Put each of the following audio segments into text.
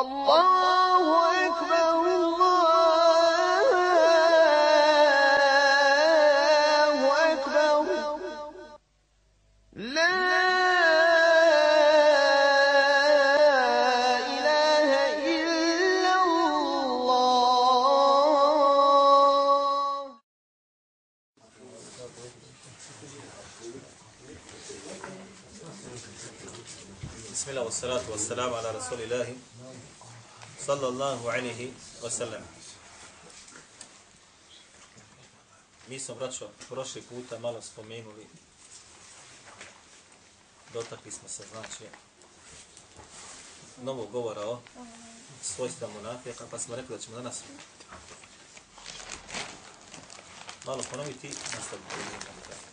الله أكبر الله أكبر لا إله إلا الله. بسم الله والصلاة والسلام على رسول الله. sallallahu alaihi wa sallam. Mi smo, braćo, prošli puta malo spomenuli, dotakli smo se, znači, novo govora o svojstva monafijaka, pa smo rekli da ćemo danas malo ponoviti, nastaviti.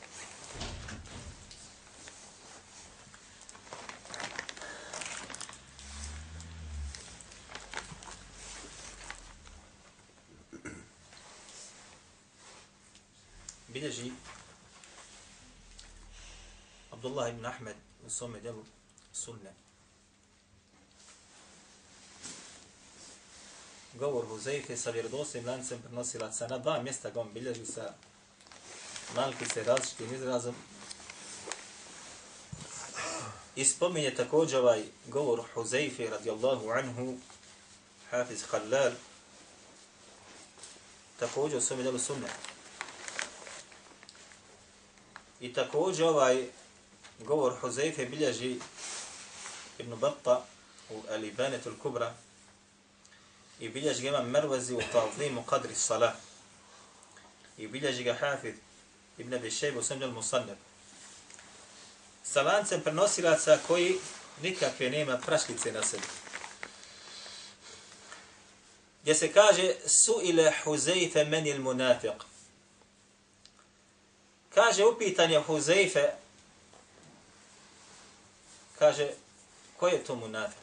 Nastaviti. bilježi Abdullah ibn Ahmed u svome djelu sunne. Govor Huzeyfe sa vjerodostojnim lancem prenosilaca na dva mjesta ga on bilježi sa malkice različitim izrazom. I spominje također ovaj govor Huzeyfe radijallahu anhu Hafiz Khalal također u svome djelu sunne. I također ovaj govor Huzeyfe bilježi Ibn Batta u Alibanetu al-Kubra i bilježi ga imam Mervazi u Ta'zimu Qadri Salah. I bilježi ga Hafid Ibn Abi Shayb u Samđal Musannab sa lancem prenosilaca koji nikakve nema praškice na sebi. Gdje se kaže su ile Huzeyfe menil munafiq. Kaže upitanje Huzeife, kaže, ko je to munafik?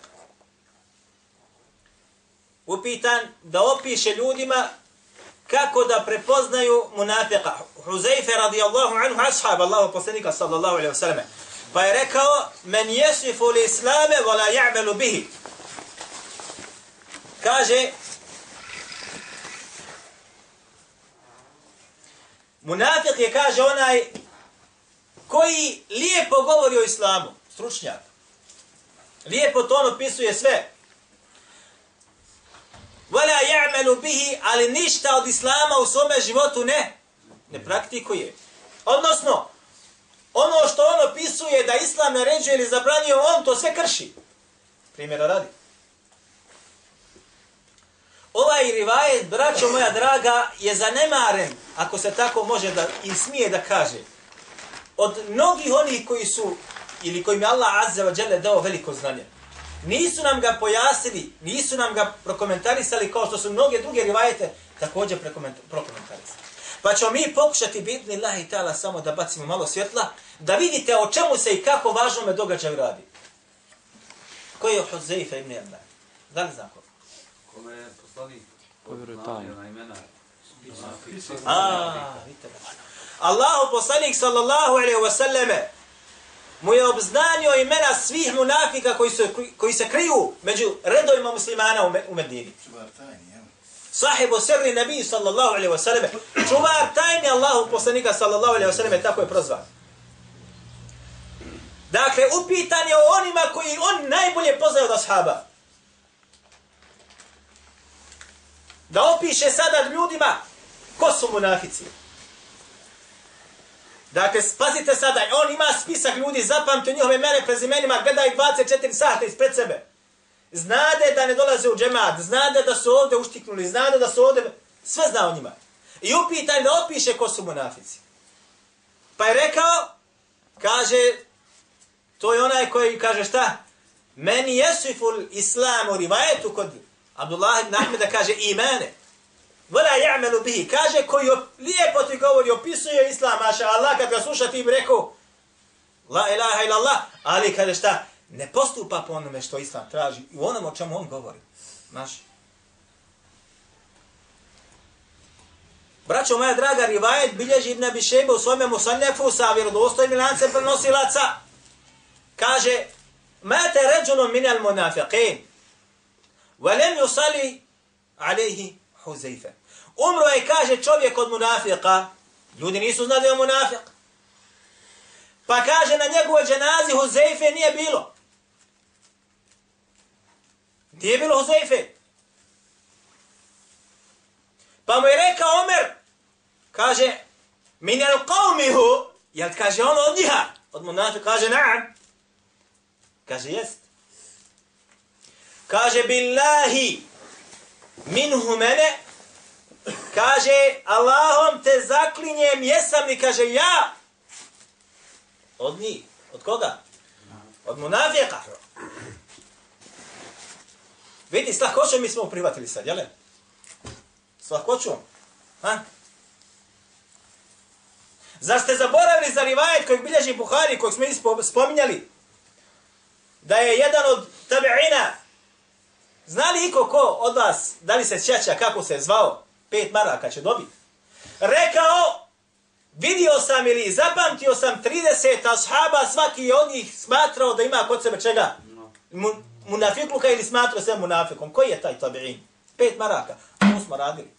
Upitan da opiše ljudima kako da prepoznaju munafika. Huzeife radijallahu anhu ashab Allahu poslanika sallallahu alaihi wasallam. Pa je rekao, men jesifu li islame vola ja'melu bihi. Kaže, Munafik je, kaže onaj, koji lijepo govori o islamu, stručnjak. Lijepo to on opisuje sve. Vala ja'melu bihi, ali ništa od islama u svome životu ne, ne praktikuje. Odnosno, ono što on opisuje da islam naređuje ili zabranio, on to sve krši. Primjera radi. Ovaj rivajet, braćo moja draga, je zanemaren, ako se tako može da i smije da kaže, od mnogih onih koji su, ili kojim je Allah Azza wa Jalla dao veliko znanje. Nisu nam ga pojasnili, nisu nam ga prokomentarisali kao što su mnoge druge rivajete također prokomentarisali. Pa ćemo mi pokušati bitni Allah i ta'ala samo da bacimo malo svjetla, da vidite o čemu se i kako važno me događaju radi. Koji je Huzeifa ibn Jemna? Da li znam ko? Kome je poslanik tajnu. na imena. Allahu poslanik sallallahu alaihi wa sallame mu je obznanio imena svih munafika koji, su, koji se kriju među redovima muslimana u, Me- u Medini. Sahibu sirri nabi sallallahu alaihi wa sallame. Čuvar tajni Allahu poslanika sallallahu alaihi wa sallame, tako je prozvan. Dakle, upitan je o onima koji on najbolje poznaje od ashaba. Da opiše sada ljudima ko su munafici. Dakle, spazite sada, on ima spisak ljudi, zapamte njihove mere prezimenima, gledaj 24 sata ispred sebe. Znade da ne dolaze u džemat, znade da su ovdje uštiknuli, znade da su ovdje, sve zna o njima. I upitaj da opiše ko su munafici. Pa je rekao, kaže, to je onaj koji kaže šta? Meni jesiful islamu rivajetu kod Abdullah ibn Ahmeda kaže imane. Vela ja'melu bihi. Kaže koji lijepo ti govori, opisuje islam, maša Allah, kad ga sluša ti bi rekao, la ilaha ila Allah, ali kaže šta, ne postupa po onome što islam traži, u onom o čemu on govori. Maš. Braćo moja draga, rivajet bilježi Ibn Abi Šejbe u svome musannefu sa vjerodostojnim lancem prenosilaca. Kaže, mate ređulun minel munafiqin. Velem yusali alejhi Huzeife. Umro je, kaže, čovjek od munafika. Ljudi nisu znali da je munafik. Pa kaže, na njegovoj dženazi Huzeife nije bilo. Nije bilo Huzeife. Pa mu je rekao Omer, kaže, min el qavmihu, jel kaže on od njiha? Od munafika kaže, naam. Kaže, jest. Kaže, billahi, minhu mene, kaže, Allahom te zaklinjem, jesam li, kaže, ja. Od njih. Od koga? Od munafika. Vidi, s lahkoćom mi smo prihvatili sad, jel? S lahkoćom. Ha? Zar ste zaboravili za rivajet kojeg bilježi Buhari, kojeg smo spominjali? Da je jedan od tabi'ina, znali iko ko od vas, da li se sjeća kako se zvao, pet maraka će dobiti, rekao, vidio sam ili zapamtio sam 30 ashaba, svaki od njih smatrao da ima kod sebe čega? Mu, munafikluka ili smatrao se munafikom. Koji je taj tabi'in? Pet maraka. To smo radili.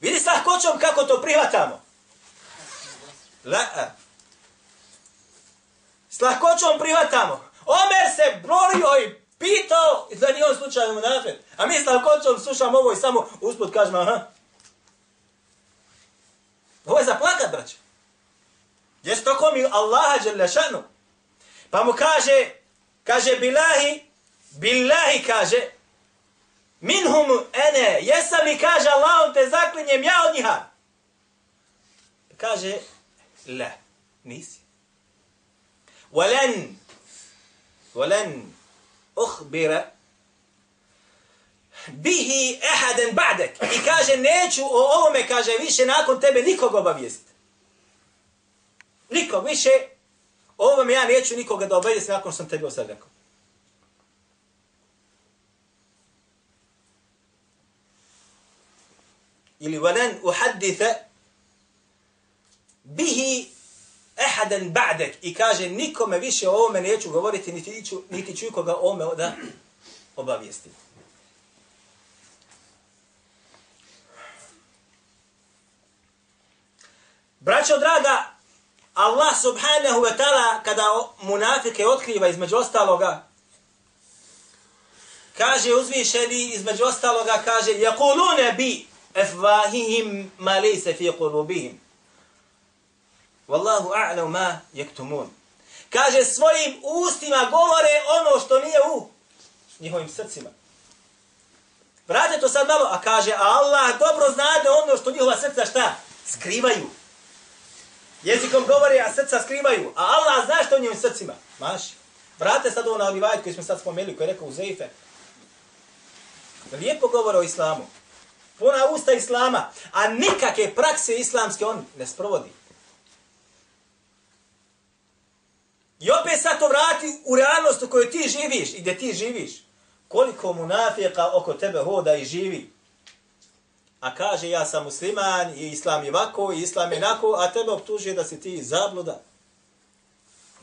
Vidi sa lahkoćom kako to prihvatamo. La. S lahkoćom prihvatamo. Omer se brolio i pitao da nije on slučajno munafik. A mi s lahkoćom slušamo ovo i samo usput kažemo, aha. Ovo je za plakat, braće. Jesu to mi Allaha Đelešanu. Pa mu kaže, kaže bilahi, bilahi kaže, minhum ene, jesam li kaže Allahom te zaklinjem ja od njiha. Kaže, le, nisi. Walen, walen, uhbira, bihi ehaden ba'dek. I kaže, neću o ovome, kaže, više nakon tebe nikog obavijestiti. Nikog više, o ovome ja neću nikoga da obavijestiti nakon sam tebe osad rekao. ili valen uhadditha bihi ehaden ba'dek i kaže nikome više o ovome neću govoriti niti ću, niti ću koga o ovome da obavijesti. Braćo draga, Allah subhanahu wa ta'ala kada munafike otkriva između ostaloga, kaže uzvišeni između ostaloga, kaže, jakulune bi afwahihim ma laysa fi qulubihim wallahu a'lam ma yaktumun kaže svojim ustima govore ono što nije u njihovim srcima Vrate to sad malo, a kaže, a Allah dobro znade ono što njihova srca šta? Skrivaju. Jezikom govori, a srca skrivaju. A Allah zna što u njihovim srcima. Maš. Vrate sad ovo na onivajt koji smo sad spomenuli, koji je rekao u Zeife. Lijepo govore o islamu puna usta islama, a nikakve prakse islamske on ne sprovodi. I opet sad to vrati u realnost u kojoj ti živiš i gdje ti živiš. Koliko munafika oko tebe hoda i živi. A kaže ja sam musliman i islam je ovako i islam je nako, a tebe optužuje da si ti zabluda.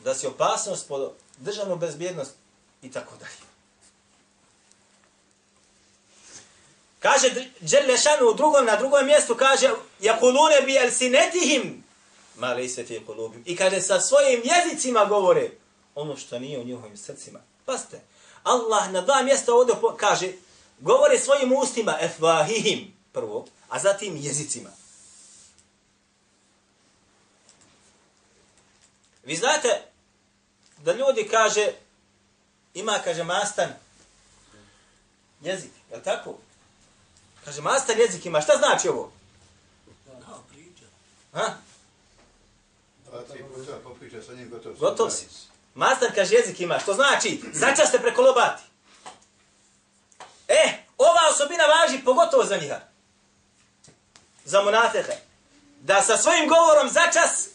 Da si opasnost po državnu bezbjednost i tako dalje. Kaže Đelešanu u drugom, na drugom mjestu, kaže Jakulune bi elsinetihim ma lejse fi kulubim. I kaže sa svojim jezicima govore ono što nije u njihovim srcima. Paste, Allah na dva mjesta ovdje kaže govore svojim ustima efvahihim prvo, a zatim jezicima. Vi znate da ljudi kaže ima, kaže, mastan jezik, je li tako? Kaže, mastar jezik ima. Šta znači ovo? Kao priča. Ha? Gotov si. Master kaže jezik ima. Što znači? Začas te preko lobati. E, ova osobina važi pogotovo za njiha. Za monatehe. Da sa svojim govorom začas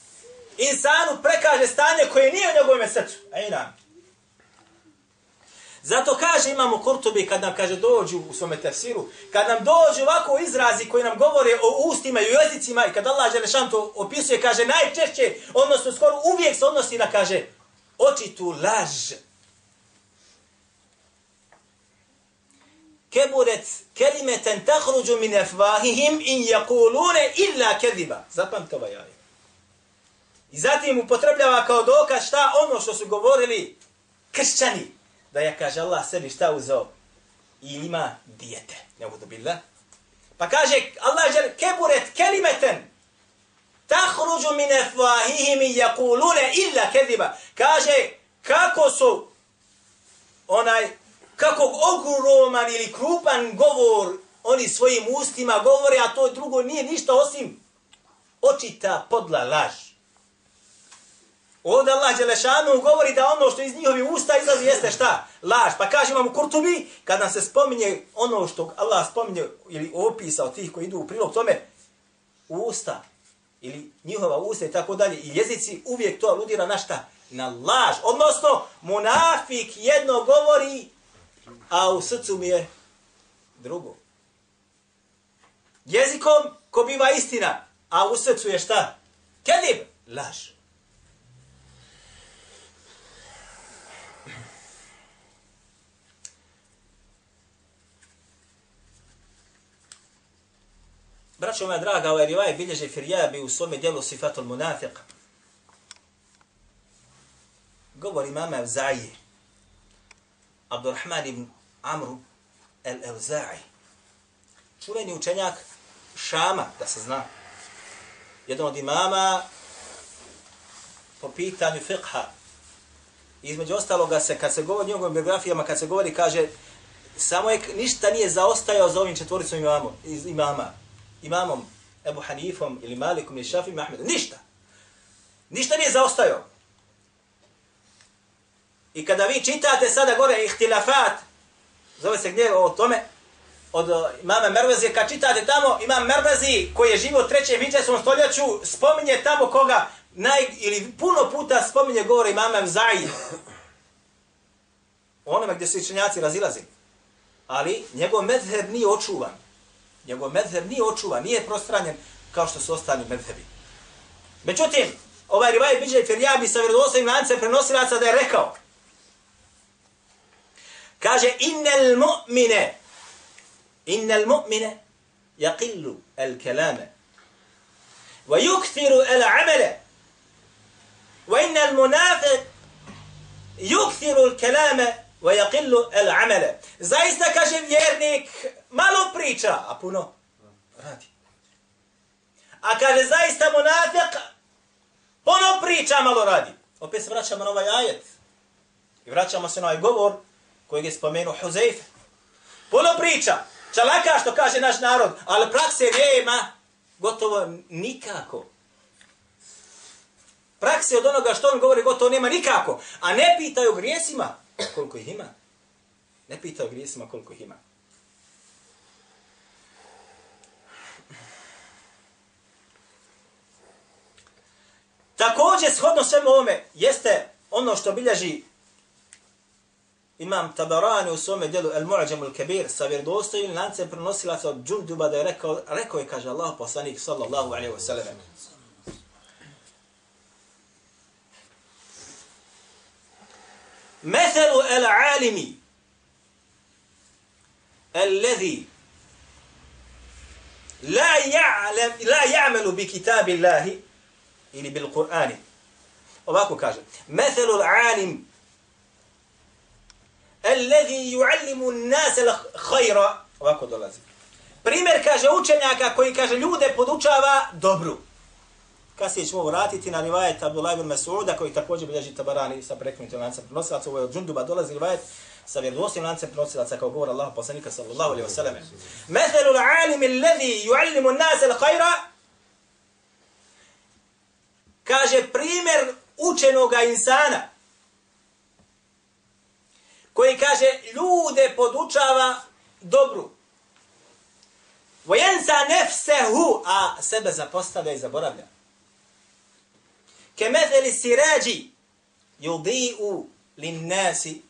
insanu prekaže stanje koje nije u njegovom srcu. Ej nam. Zato kaže imamo Kurtobi kad nam kaže dođu u svome tefsiru, kad nam dođu ovako izrazi koji nam govore o ustima i jezicima i kad Allah Želešan to opisuje, kaže najčešće, odnosno skoro uvijek se odnosi na, kaže, očitu laž. keburet kelimeten tahruđu min efvahihim in jakulune illa kediba. Zapamte ovaj ajet. I zatim upotrebljava kao dokaz šta ono što su govorili kršćani. Da je, kaže Allah, sebi šta uzeo? I ima dijete. Ne budu bila. Pa kaže Allah, keburet kelimeten tahruđu min efvahihim i jakulune illa kediba. Kaže, kako su onaj, kako ogroman ili krupan govor oni svojim ustima govore, a to drugo nije ništa osim očita podla laž. Ovdje Allah Đelešanu govori da ono što iz njihovi usta izlazi jeste šta? Laž. Pa kaže vam u Kurtubi, kad nam se spominje ono što Allah spominje ili opisa od tih koji idu u prilog tome, usta ili njihova usta i tako dalje i jezici uvijek to aludira na šta? Na laž. Odnosno, munafik jedno govori, a u srcu mi je drugo. Jezikom ko biva istina, a u srcu je šta? Kedib, laž. Braćo moja draga, ovaj rivaj bilježe Firjabi u svome dijelu Sifatul Munafiq. Govori mama Evzaije. Abdurrahman ibn Amru el-Evzaji. Čuveni učenjak Šama, da se zna. Jedan od imama po pitanju fiqha. Između ostaloga se, kad se govori o njegovim biografijama, kad se govori, kaže, samo je, ništa nije zaostajao za ovim četvoricom imamom, imama imamom Ebu Hanifom ili Malikom ili Šafim Ahmedom. Ništa. Ništa nije zaostajao. I kada vi čitate sada gore ihtilafat, zove se gdje o tome, od uh, imama Mervezi, kad čitate tamo, imam Mervezi koji je živio u trećem hiđarskom stoljeću, spominje tamo koga, naj, ili puno puta spominje govore imama Evza'i. Onome gdje su učenjaci razilazi. Ali njegov medheb nije očuvan. Njegov medheb nije očuvan, nije prostranjen kao što su ostali medhebi. Međutim, ovaj rivaj Biđaj Ferjabi sa vjerodostojnim lancem prenosilaca da je rekao, kaže, innel mu'mine, innel mu'mine, yaqillu el kelame, wa yukthiru el amele, wa المنافق munafiq, yukthiru ويقل العمل wa yaqillu el amele. Zaista, kaže vjernik, malo priča, a puno radi. A kaže, zaista monafik, puno priča, malo radi. Opet se vraćamo na ovaj ajet. I vraćamo se na ovaj govor koji je spomenuo Huzeyfe. Puno priča, čalaka što kaže naš narod, ali prakse nema gotovo nikako. Prakse od onoga što on govori gotovo nema nikako. A ne pitaju grijesima koliko ih ima. Ne pitaju grijesima koliko ih ima. Također, shodno svemu ovome, jeste ono što bilježi imam Tabarani u svome djelu El Mu'ađam al Kabir sa vjerodostojim lancem prenosilaca od Džunduba da je rekao, rekao je, kaže Allah poslanik sallallahu alaihi wa sallam. Methelu el alimi الذي لا يعلم لا يعمل بكتاب الله ili bil Kur'ani. Ovako kaže. Methelul alim alladhi yu'allimu an-nas al-khayra. Ovako dolazi. Primjer kaže učenjaka koji kaže ljude podučava dobru. Kasnije ćemo vratiti na rivajet Abdullah ibn Mas'uda koji također bilježi Tabarani sa prekmenutim lancem prenosilaca. Ovo je od Džunduba dolazi rivajet sa vjerodostojnim lancem prenosilaca kao govor Allah poslanika sallallahu alaihi wa sallam. Methelul alim alladhi yu'allimu an-nas al-khayra kaže primjer učenoga insana koji kaže ljude podučava dobru. Vojensa nefsehu, a sebe zapostavlja i zaboravlja. Kemetheli sirađi yudi'u lin nasi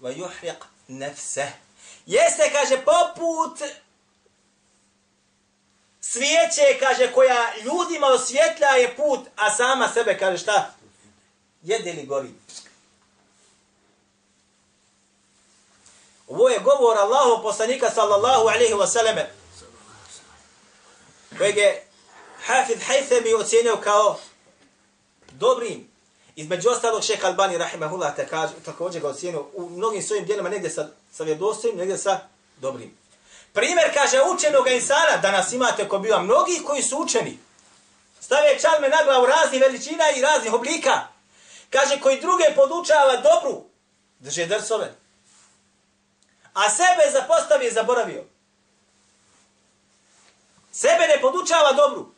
va yuhriq nefseh. Jeste, kaže, poput svijeće, kaže, koja ljudima osvjetlja je put, a sama sebe, kaže, šta? Jede li gori? Ovo je govor Allahu poslanika sallallahu alaihi wa sallame, kojeg je Hafid Haythami ocjenio kao dobrim. Između ostalog šeh Albani rahimahullah također ga ocijenio u mnogim svojim dijelima negdje sa, sa vjedostojim, negdje sa dobrim. Primjer kaže učenog insana, danas imate ko biva mnogi koji su učeni. Stave čalme na glavu raznih veličina i raznih oblika. Kaže koji druge podučava dobru, drže drsove. A sebe zapostavio i zaboravio. Sebe ne podučava dobru.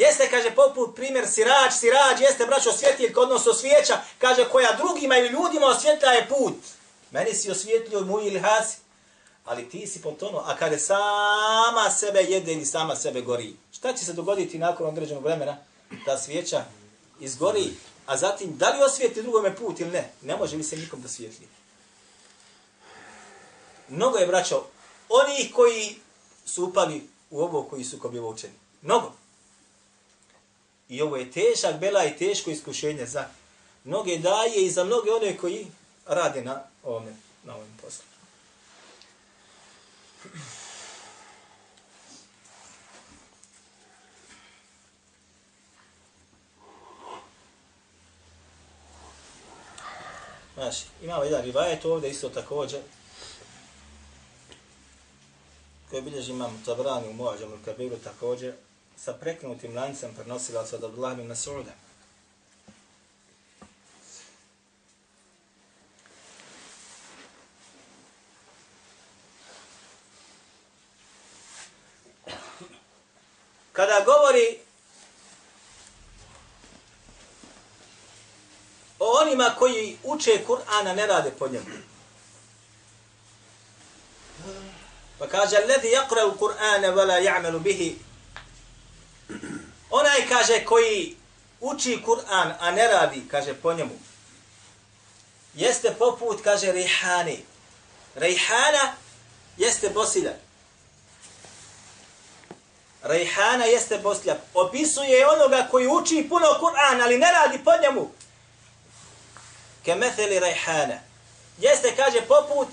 Jeste, kaže, poput primjer sirač, sirač, jeste, braćo, svjetiljka, odnosno svijeća, kaže, koja drugima ili ljudima osvjetla je put. Meni si osvjetlio moj ili hasi, ali ti si potonuo, a kada sama sebe jede ili sama sebe gori. Šta će se dogoditi nakon određenog vremena? Ta svijeća izgori, a zatim, da li osvijeti drugome put ili ne? Ne može mi se nikom da svijetli. Mnogo je, braćo, oni koji su upali u ovo koji su kobjevo učeni. Mnogo. I ovo je težak bela i teško iskušenje za mnoge daje i za mnoge one koji rade na ovome, na ovom poslu. Znaš, imamo jedan rivajet ovdje isto također, koji bilježi imam Tabrani u Moađamu Kabiru također, sa preknutim lancem prenosilaca od Abdullah bin Mas'uda. Kada govori o onima koji uče Kur'ana ne rade po njemu. Pa kaže, alladhi yaqra al-Qur'ana wa la ya'malu bihi Onaj kaže koji uči Kur'an, a ne radi, kaže po njemu, jeste poput, kaže, rihani. Rihana jeste bosilja. Rihana jeste bosilja. Opisuje onoga koji uči puno Kur'an, ali ne radi po njemu. Kemetheli rejhana. rihana. Jeste, kaže, poput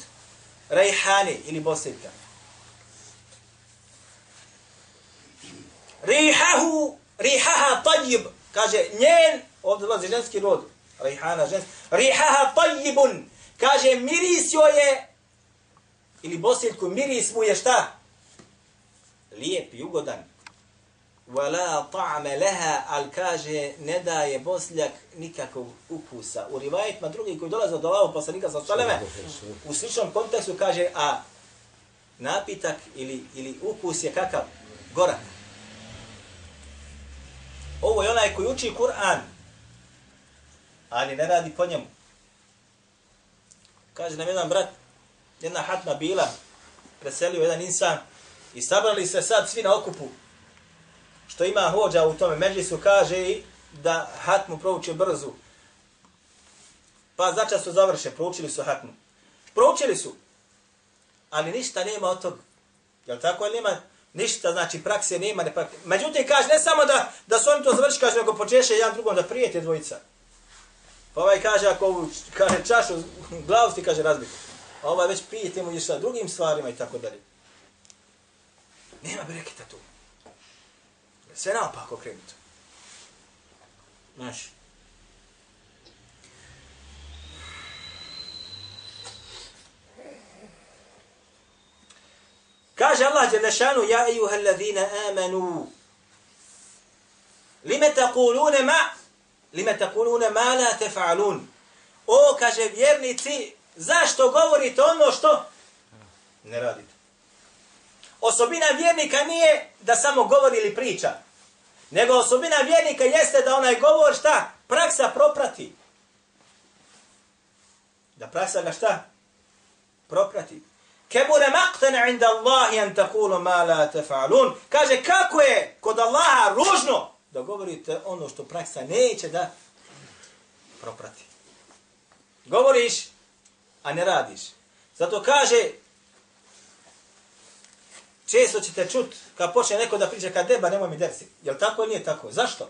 rihani ili bosiljka. Rihahu rihaha tajib, kaže njen, ovdje dolazi ženski rod, rihana ženski, rihaha tajibun, kaže miris joj je, ili bosiljku, miris mu je šta? Lijep i ugodan. Wala ta'me leha, al kaže, ne daje bosljak nikakvog ukusa. U rivajetima drugi koji dolaze od Allaho poslanika sa saleme, u sličnom kontekstu kaže, a napitak ili, ili ukus je kakav? Gorak. Ovo je onaj koji uči Kur'an, ali ne radi po njemu. Kaže nam jedan brat, jedna hatma bila, preselio jedan insan i sabrali se sad svi na okupu. Što ima hođa u tome međlisu, kaže i da hatmu prouče brzo. Pa začas su završe, proučili su hatmu. Proučili su, ali ništa nema od toga. Jel tako? Ali nema Ništa, znači prakse nema. Ne prakse. Međutim, kaže, ne samo da, da su oni to završi, kaže, nego počeše jedan drugom da prijete dvojica. Pa ovaj kaže, ako ovu, kaže, čašu glavu ti, kaže, razbiti. A ovaj već prijete mu sa drugim stvarima i tako dalje. Nema breketa tu. Sve naopako krenuto. Znači. Kaže Allah Đelešanu, ja ejuha allazina amanu, lime takulune ma, lime takulune ma la tefa'alun. O, kaže vjernici, zašto govorite ono što ne radite? Osobina vjernika nije da samo govori ili priča, nego osobina vjernika jeste da onaj govor šta? Praksa proprati. Da praksa ga šta? Proprati. Kebure maqtana inda Allahi an takulu ma la tefa'alun. Kaže, kako je kod Allaha ružno da govorite ono što praksa neće da proprati. Govoriš, a ne radiš. Zato kaže, često ćete čut, kad počne neko da priča, kad deba, nemoj mi dersi. Jel tako ili nije tako? Zašto?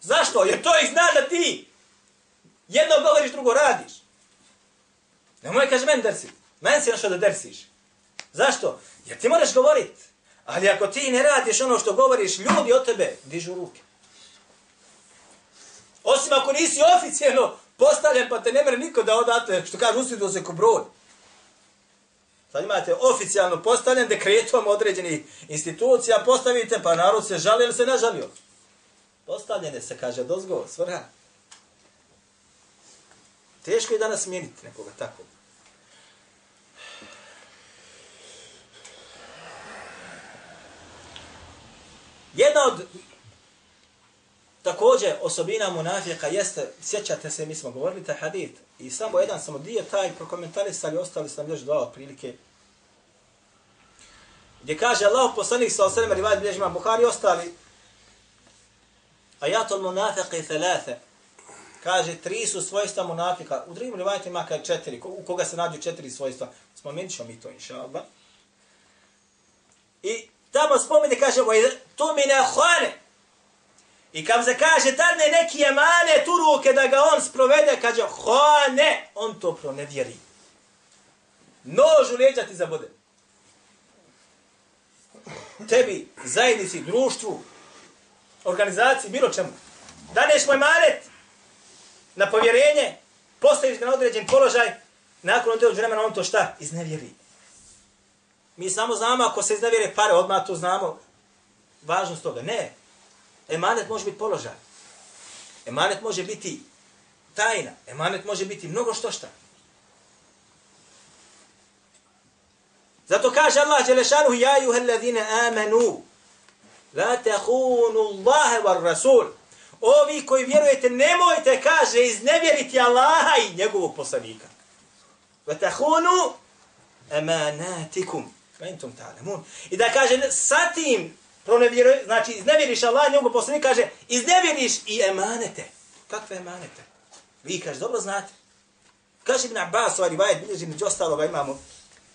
Zašto? Jer to ih zna da ti jedno govoriš, drugo radiš. Nemoj kaže meni dersi. Meni si našao da dersiš. Zašto? Jer ti moraš govorit. Ali ako ti ne radiš ono što govoriš, ljudi od tebe dižu ruke. Osim ako nisi oficijalno postavljen, pa te ne mere niko da odate, što kaže, usvidu se ko broj. Sad imate oficijalno postavljen dekretom određenih institucija, postavite, pa narod se žali ili se ne žalio. Postavljene se, kaže, dozgo, svrha. Teško je danas smijeniti nekoga tako. Jedna od također osobina munafika jeste, sjećate se, mi smo govorili taj hadith, i samo jedan samo dio taj prokomentarisali, ostali sam još dva otprilike. Gdje kaže Allah poslanik sa osallam, rivaj bilježima Buhari, ostali, ajatul munafiqi thalatha, kaže, tri su svojstva munafika, u drugim rivajtima kaže četiri, u koga se nađu četiri svojstva, spomenut ćemo mi to, inša Allah. I tamo spomene, kaže, to mi ne hvane, I kam se kaže, dadne neki emane tu ruke da ga on sprovede, kaže, ho on to pronevjeri. Nož u leđa ti zabode. Tebi, zajednici, društvu, organizaciji, bilo čemu. Daneš moj manet na povjerenje, postaviš ga na određen položaj, nakon određen vremena on to šta? Iznevjeri. Mi samo znamo, ako se iznevjere pare, odmah to znamo, važnost toga. Ne, Emanet može biti položaj. Emanet može biti tajna. Emanet može biti mnogo što šta. Zato kaže Allah Đelešanu, ja juhe ladine amenu, la tehunu Allahe var Rasul. Ovi koji vjerujete, nemojte, kaže, iznevjeriti Allaha i njegovog poslanika. Va tehunu emanatikum. I da kaže, sa tim pronevjeruje, znači iznevjeriš Allah, njegov poslanik kaže, iznevjeriš i emanete. Kakve emanete? Vi kaže, dobro znate. Kaže Ibn Abbas, ovaj rivajet, bilježi među ostaloga imamo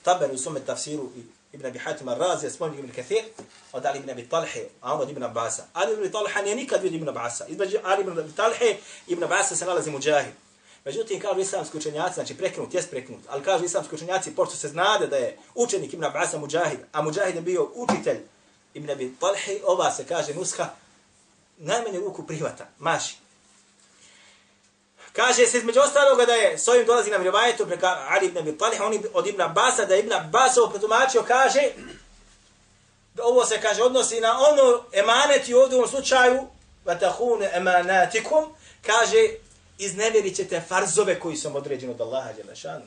taber u sume tafsiru i Ibn Abi Hatim al-Razi, spomni Ibn Kathir, od Ali Ibn Abi Talhe, a on od Ibn Abbasa. Ali Ibn Talha nije nikad vidio Ibn Abbasa. Između Ali Ibn Abi Talhe Ibn Abbasa se nalazi muđahid. Međutim, kažu islamski učenjaci, znači prekinut, jes prekinut, ali kažu islamski učenjaci, pošto se znade da je učenik Ibn Abasa Mujahid, a Mujahid je bio učitelj Ibn Abi Talhi, ova se kaže nuska, najmanje ruku prihvata, maši. Kaže se između ostaloga da je s ovim dolazi na rivajetu preka Ali ibn Abi Talih, on od Ibn Abasa, da Ibn Abbas ovo pretumačio, kaže, da ovo se kaže odnosi na ono emaneti u ovom slučaju, vatahune emanatikum, kaže, izneverit ćete farzove koji su određeni od Allaha Đelešanu.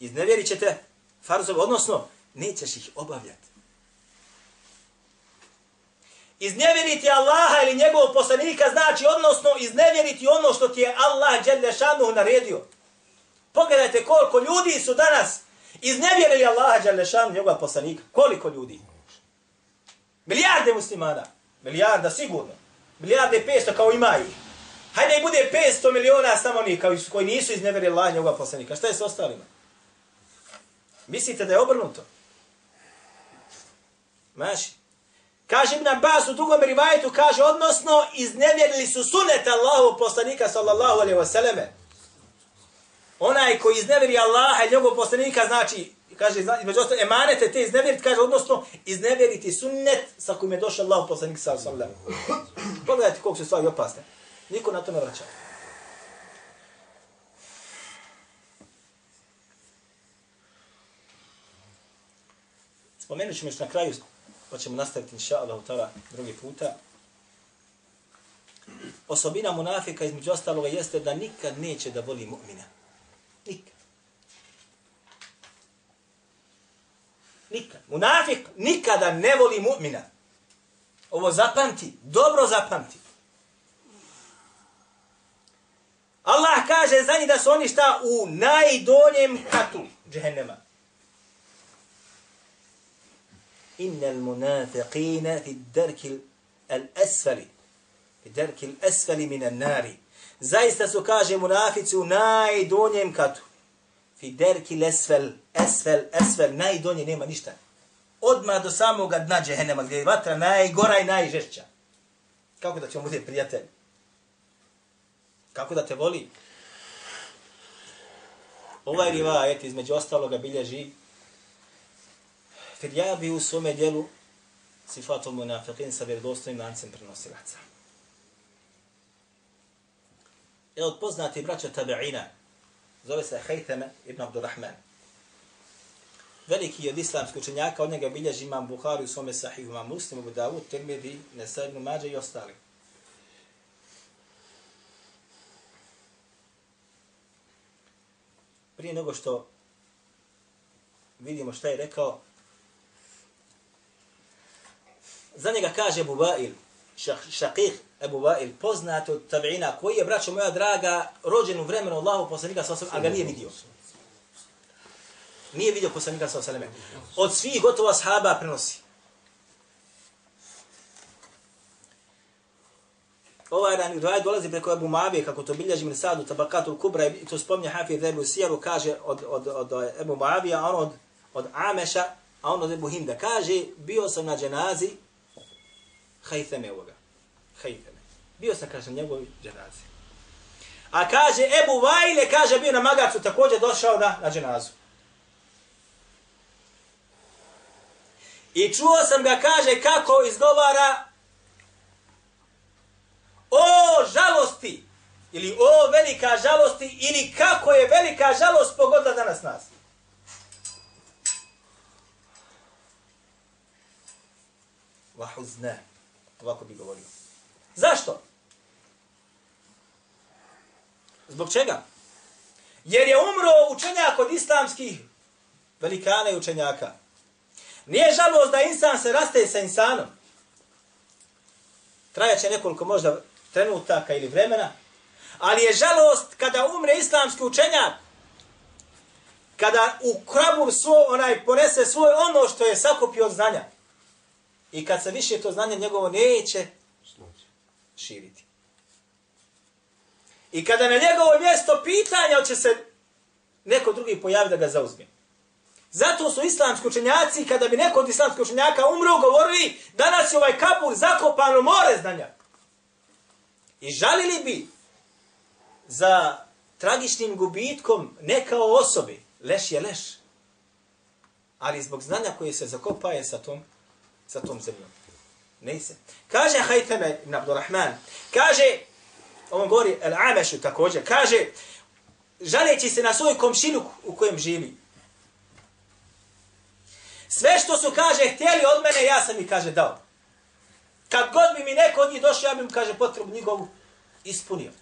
Izneverit ćete farzove, odnosno nećeš ih obavljati. Iznevjeriti Allaha ili njegovog poslanika znači odnosno iznevjeriti ono što ti je Allah dželle naredio. Pogledajte koliko ljudi su danas iznevjerili Allaha dželle šanuhu njegovog poslanika. Koliko ljudi? Milijarde muslimana. Milijarda sigurno. Milijarde 500 kao ima ih. Hajde i bude 500 miliona samo oni koji nisu izneverili Allah njegova poslanika. Šta je s ostalima? Mislite da je obrnuto? Maši. Kaže Ibn Abbas u drugom rivajetu, kaže, odnosno, iznevjerili su sunet Allahu poslanika, sallallahu alaihi wasallam. Onaj koji iznevjeri Allaha i njegovog poslanika, znači, I kaže, između ostalo, emanete te iznevjeriti, kaže, odnosno, iznevjeriti sunnet sa kojim je došao Allah poslanik, sallallahu sallam. Pogledajte koliko su stvari opasne. Niko na to ne vraća. Spomenut ćemo još na kraju, pa ćemo nastaviti inša Allah drugi puta. Osobina munafika između ostaloga jeste da nikad neće da voli mu'mina. Nikad. Nikad. Munafik nikada ne voli mu'mina. Ovo zapamti, dobro zapamti. Allah kaže za njih da su oni šta u najdoljem katu džehennema. Inna al-munafiqina fi darki al-asfali. Fi darki al-asfali min al-nari. Zaista su, kaže munafici, u najdonjem katu. Fi darki al-asfal, asfal, asfal, najdonje, nema ništa odma do samoga dna džehennema gdje je vatra najgora i najžešća kako da ćemo biti prijatelji Kako da te voli? Ovaj rivajet između ostaloga bilježi Fidjabi u svome dijelu sifatul munafiqin sa vjerodostojnim lancem prenosilaca. Je od poznati braća tabi'ina, zove se Haythame ibn Abdurrahman. Veliki od islamskih učenjaka, od njega bilježi imam Buhari u svome sahihu, imam Muslim, Abu Dawud, Tirmidhi, Nesa ibn Mađa i ostali. Prije nego što vidimo šta je rekao, za njega kaže Abu Bail, Šakih Abu Bail, poznat od tabi'ina, koji je, braćo moja draga, rođen u vremenu Allahu poslanika a ga nije vidio. Nije vidio poslanika sa osaleme. Od svih gotovo ashaba prenosi. Ovaj dan dvaj dolazi preko Abu Mavije, kako to bilježi min sadu tabakatul kubra, i to spomnje Hafid Ebu Sijaru, kaže od, od, od, od Ebu Mavija, a on od, od Ameša, a on od Ebu Hinda. Kaže, bio sam na dženazi, Hajteme ovoga. Hajteme. Bio sam, kaže, njegovi dženazi. A kaže, Ebu Vajle, kaže, bio na magacu, također došao na, na dženazu. I čuo sam ga, kaže, kako izgovara o žalosti, ili o velika žalosti, ili kako je velika žalost pogodila danas nas. Vahuzne. Ovako bi govorio. Zašto? Zbog čega? Jer je umro učenjak od islamskih velikana i učenjaka. Nije žalost da insan se raste sa insanom. Trajaće nekoliko možda trenutaka ili vremena. Ali je žalost kada umre islamski učenjak, kada u krabur svoj, onaj ponese svoj ono što je sakupio od znanja. I kad se više to znanje njegovo neće širiti. I kada na njegovo mjesto pitanja će se neko drugi pojavi da ga zauzme. Zato su islamski učenjaci, kada bi neko od islamskih učenjaka umro, govorili danas je ovaj kabur zakopano more znanja. I žalili bi za tragičnim gubitkom ne kao osobi, leš je leš, ali zbog znanja koje se zakopaje sa tom sa tom zemljom. Ne se. Kaže Hajteme ibn Abdurrahman, kaže, on govori El Amešu također, kaže, žaleći se na svoj komšinu u kojem živi. Sve što su, kaže, htjeli od mene, ja sam ih, kaže, dao. Kad god bi mi neko od njih došao, ja bi mu, kaže, potrebu njegovu ispunio.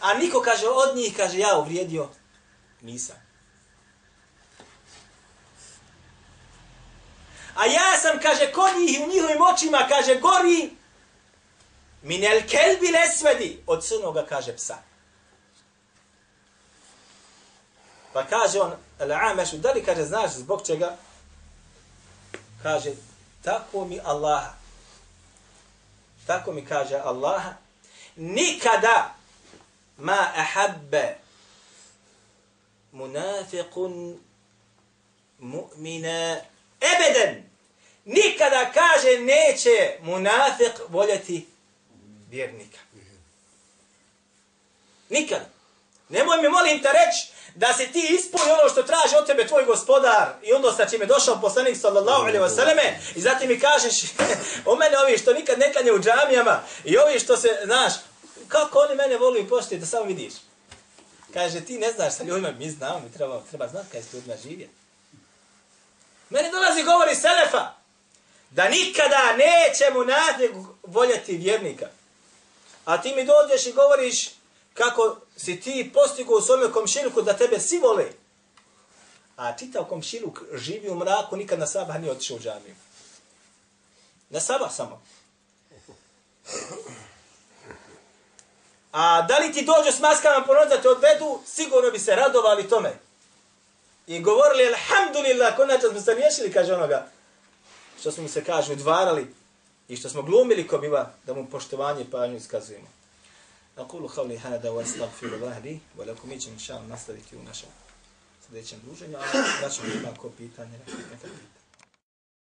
A niko, kaže, od njih, kaže, ja uvrijedio, nisam. A ja sam, kaže, kod njih u njihovim očima, kaže, gori minel kelbi lesvedi od crnoga, kaže, psa. Pa kaže on, Al-Amešu, da li, kaže, znaš zbog čega? Kaže, tako mi Allaha. Tako mi kaže Allaha. Nikada ma ahabbe munafiqun mu'mina ebeden, nikada kaže neće munafik voljeti vjernika. Nikada. Nemoj mi molim te reći da se ti ispuni ono što traži od tebe tvoj gospodar i onda sa čime došao poslanik sallallahu alejhi ve selleme i zatim mi kažeš o mene ovi što nikad ne klanje u džamijama i ovi što se, znaš, kako oni mene voli i poštuju da samo vidiš. Kaže, ti ne znaš sa ljudima, mi znamo, mi treba, treba znati kako je s ljudima živjeti. Meni dolazi govori Selefa da nikada neće mu nadje voljeti vjernika. A ti mi dođeš i govoriš kako si ti postigo u svome komšiluku da tebe svi vole. A čitav komšiluk živi u mraku, nikad na sabah nije otišao u džamiju. Na sabah samo. A da li ti dođu s maskama ponod da te odvedu, sigurno bi se radovali tome. I govorili, alhamdulillah, konačno smo se riješili, kaže onoga, što smo se, kaže, udvarali i što smo glumili ko biva da mu poštovanje i pažnju iskazujemo. Nakulu havli hada wa astagfiru lahdi, wa lakum mi ćemo inša nastaviti u našem sljedećem druženju, a da ćemo ima ko pitanje, neka pitanje.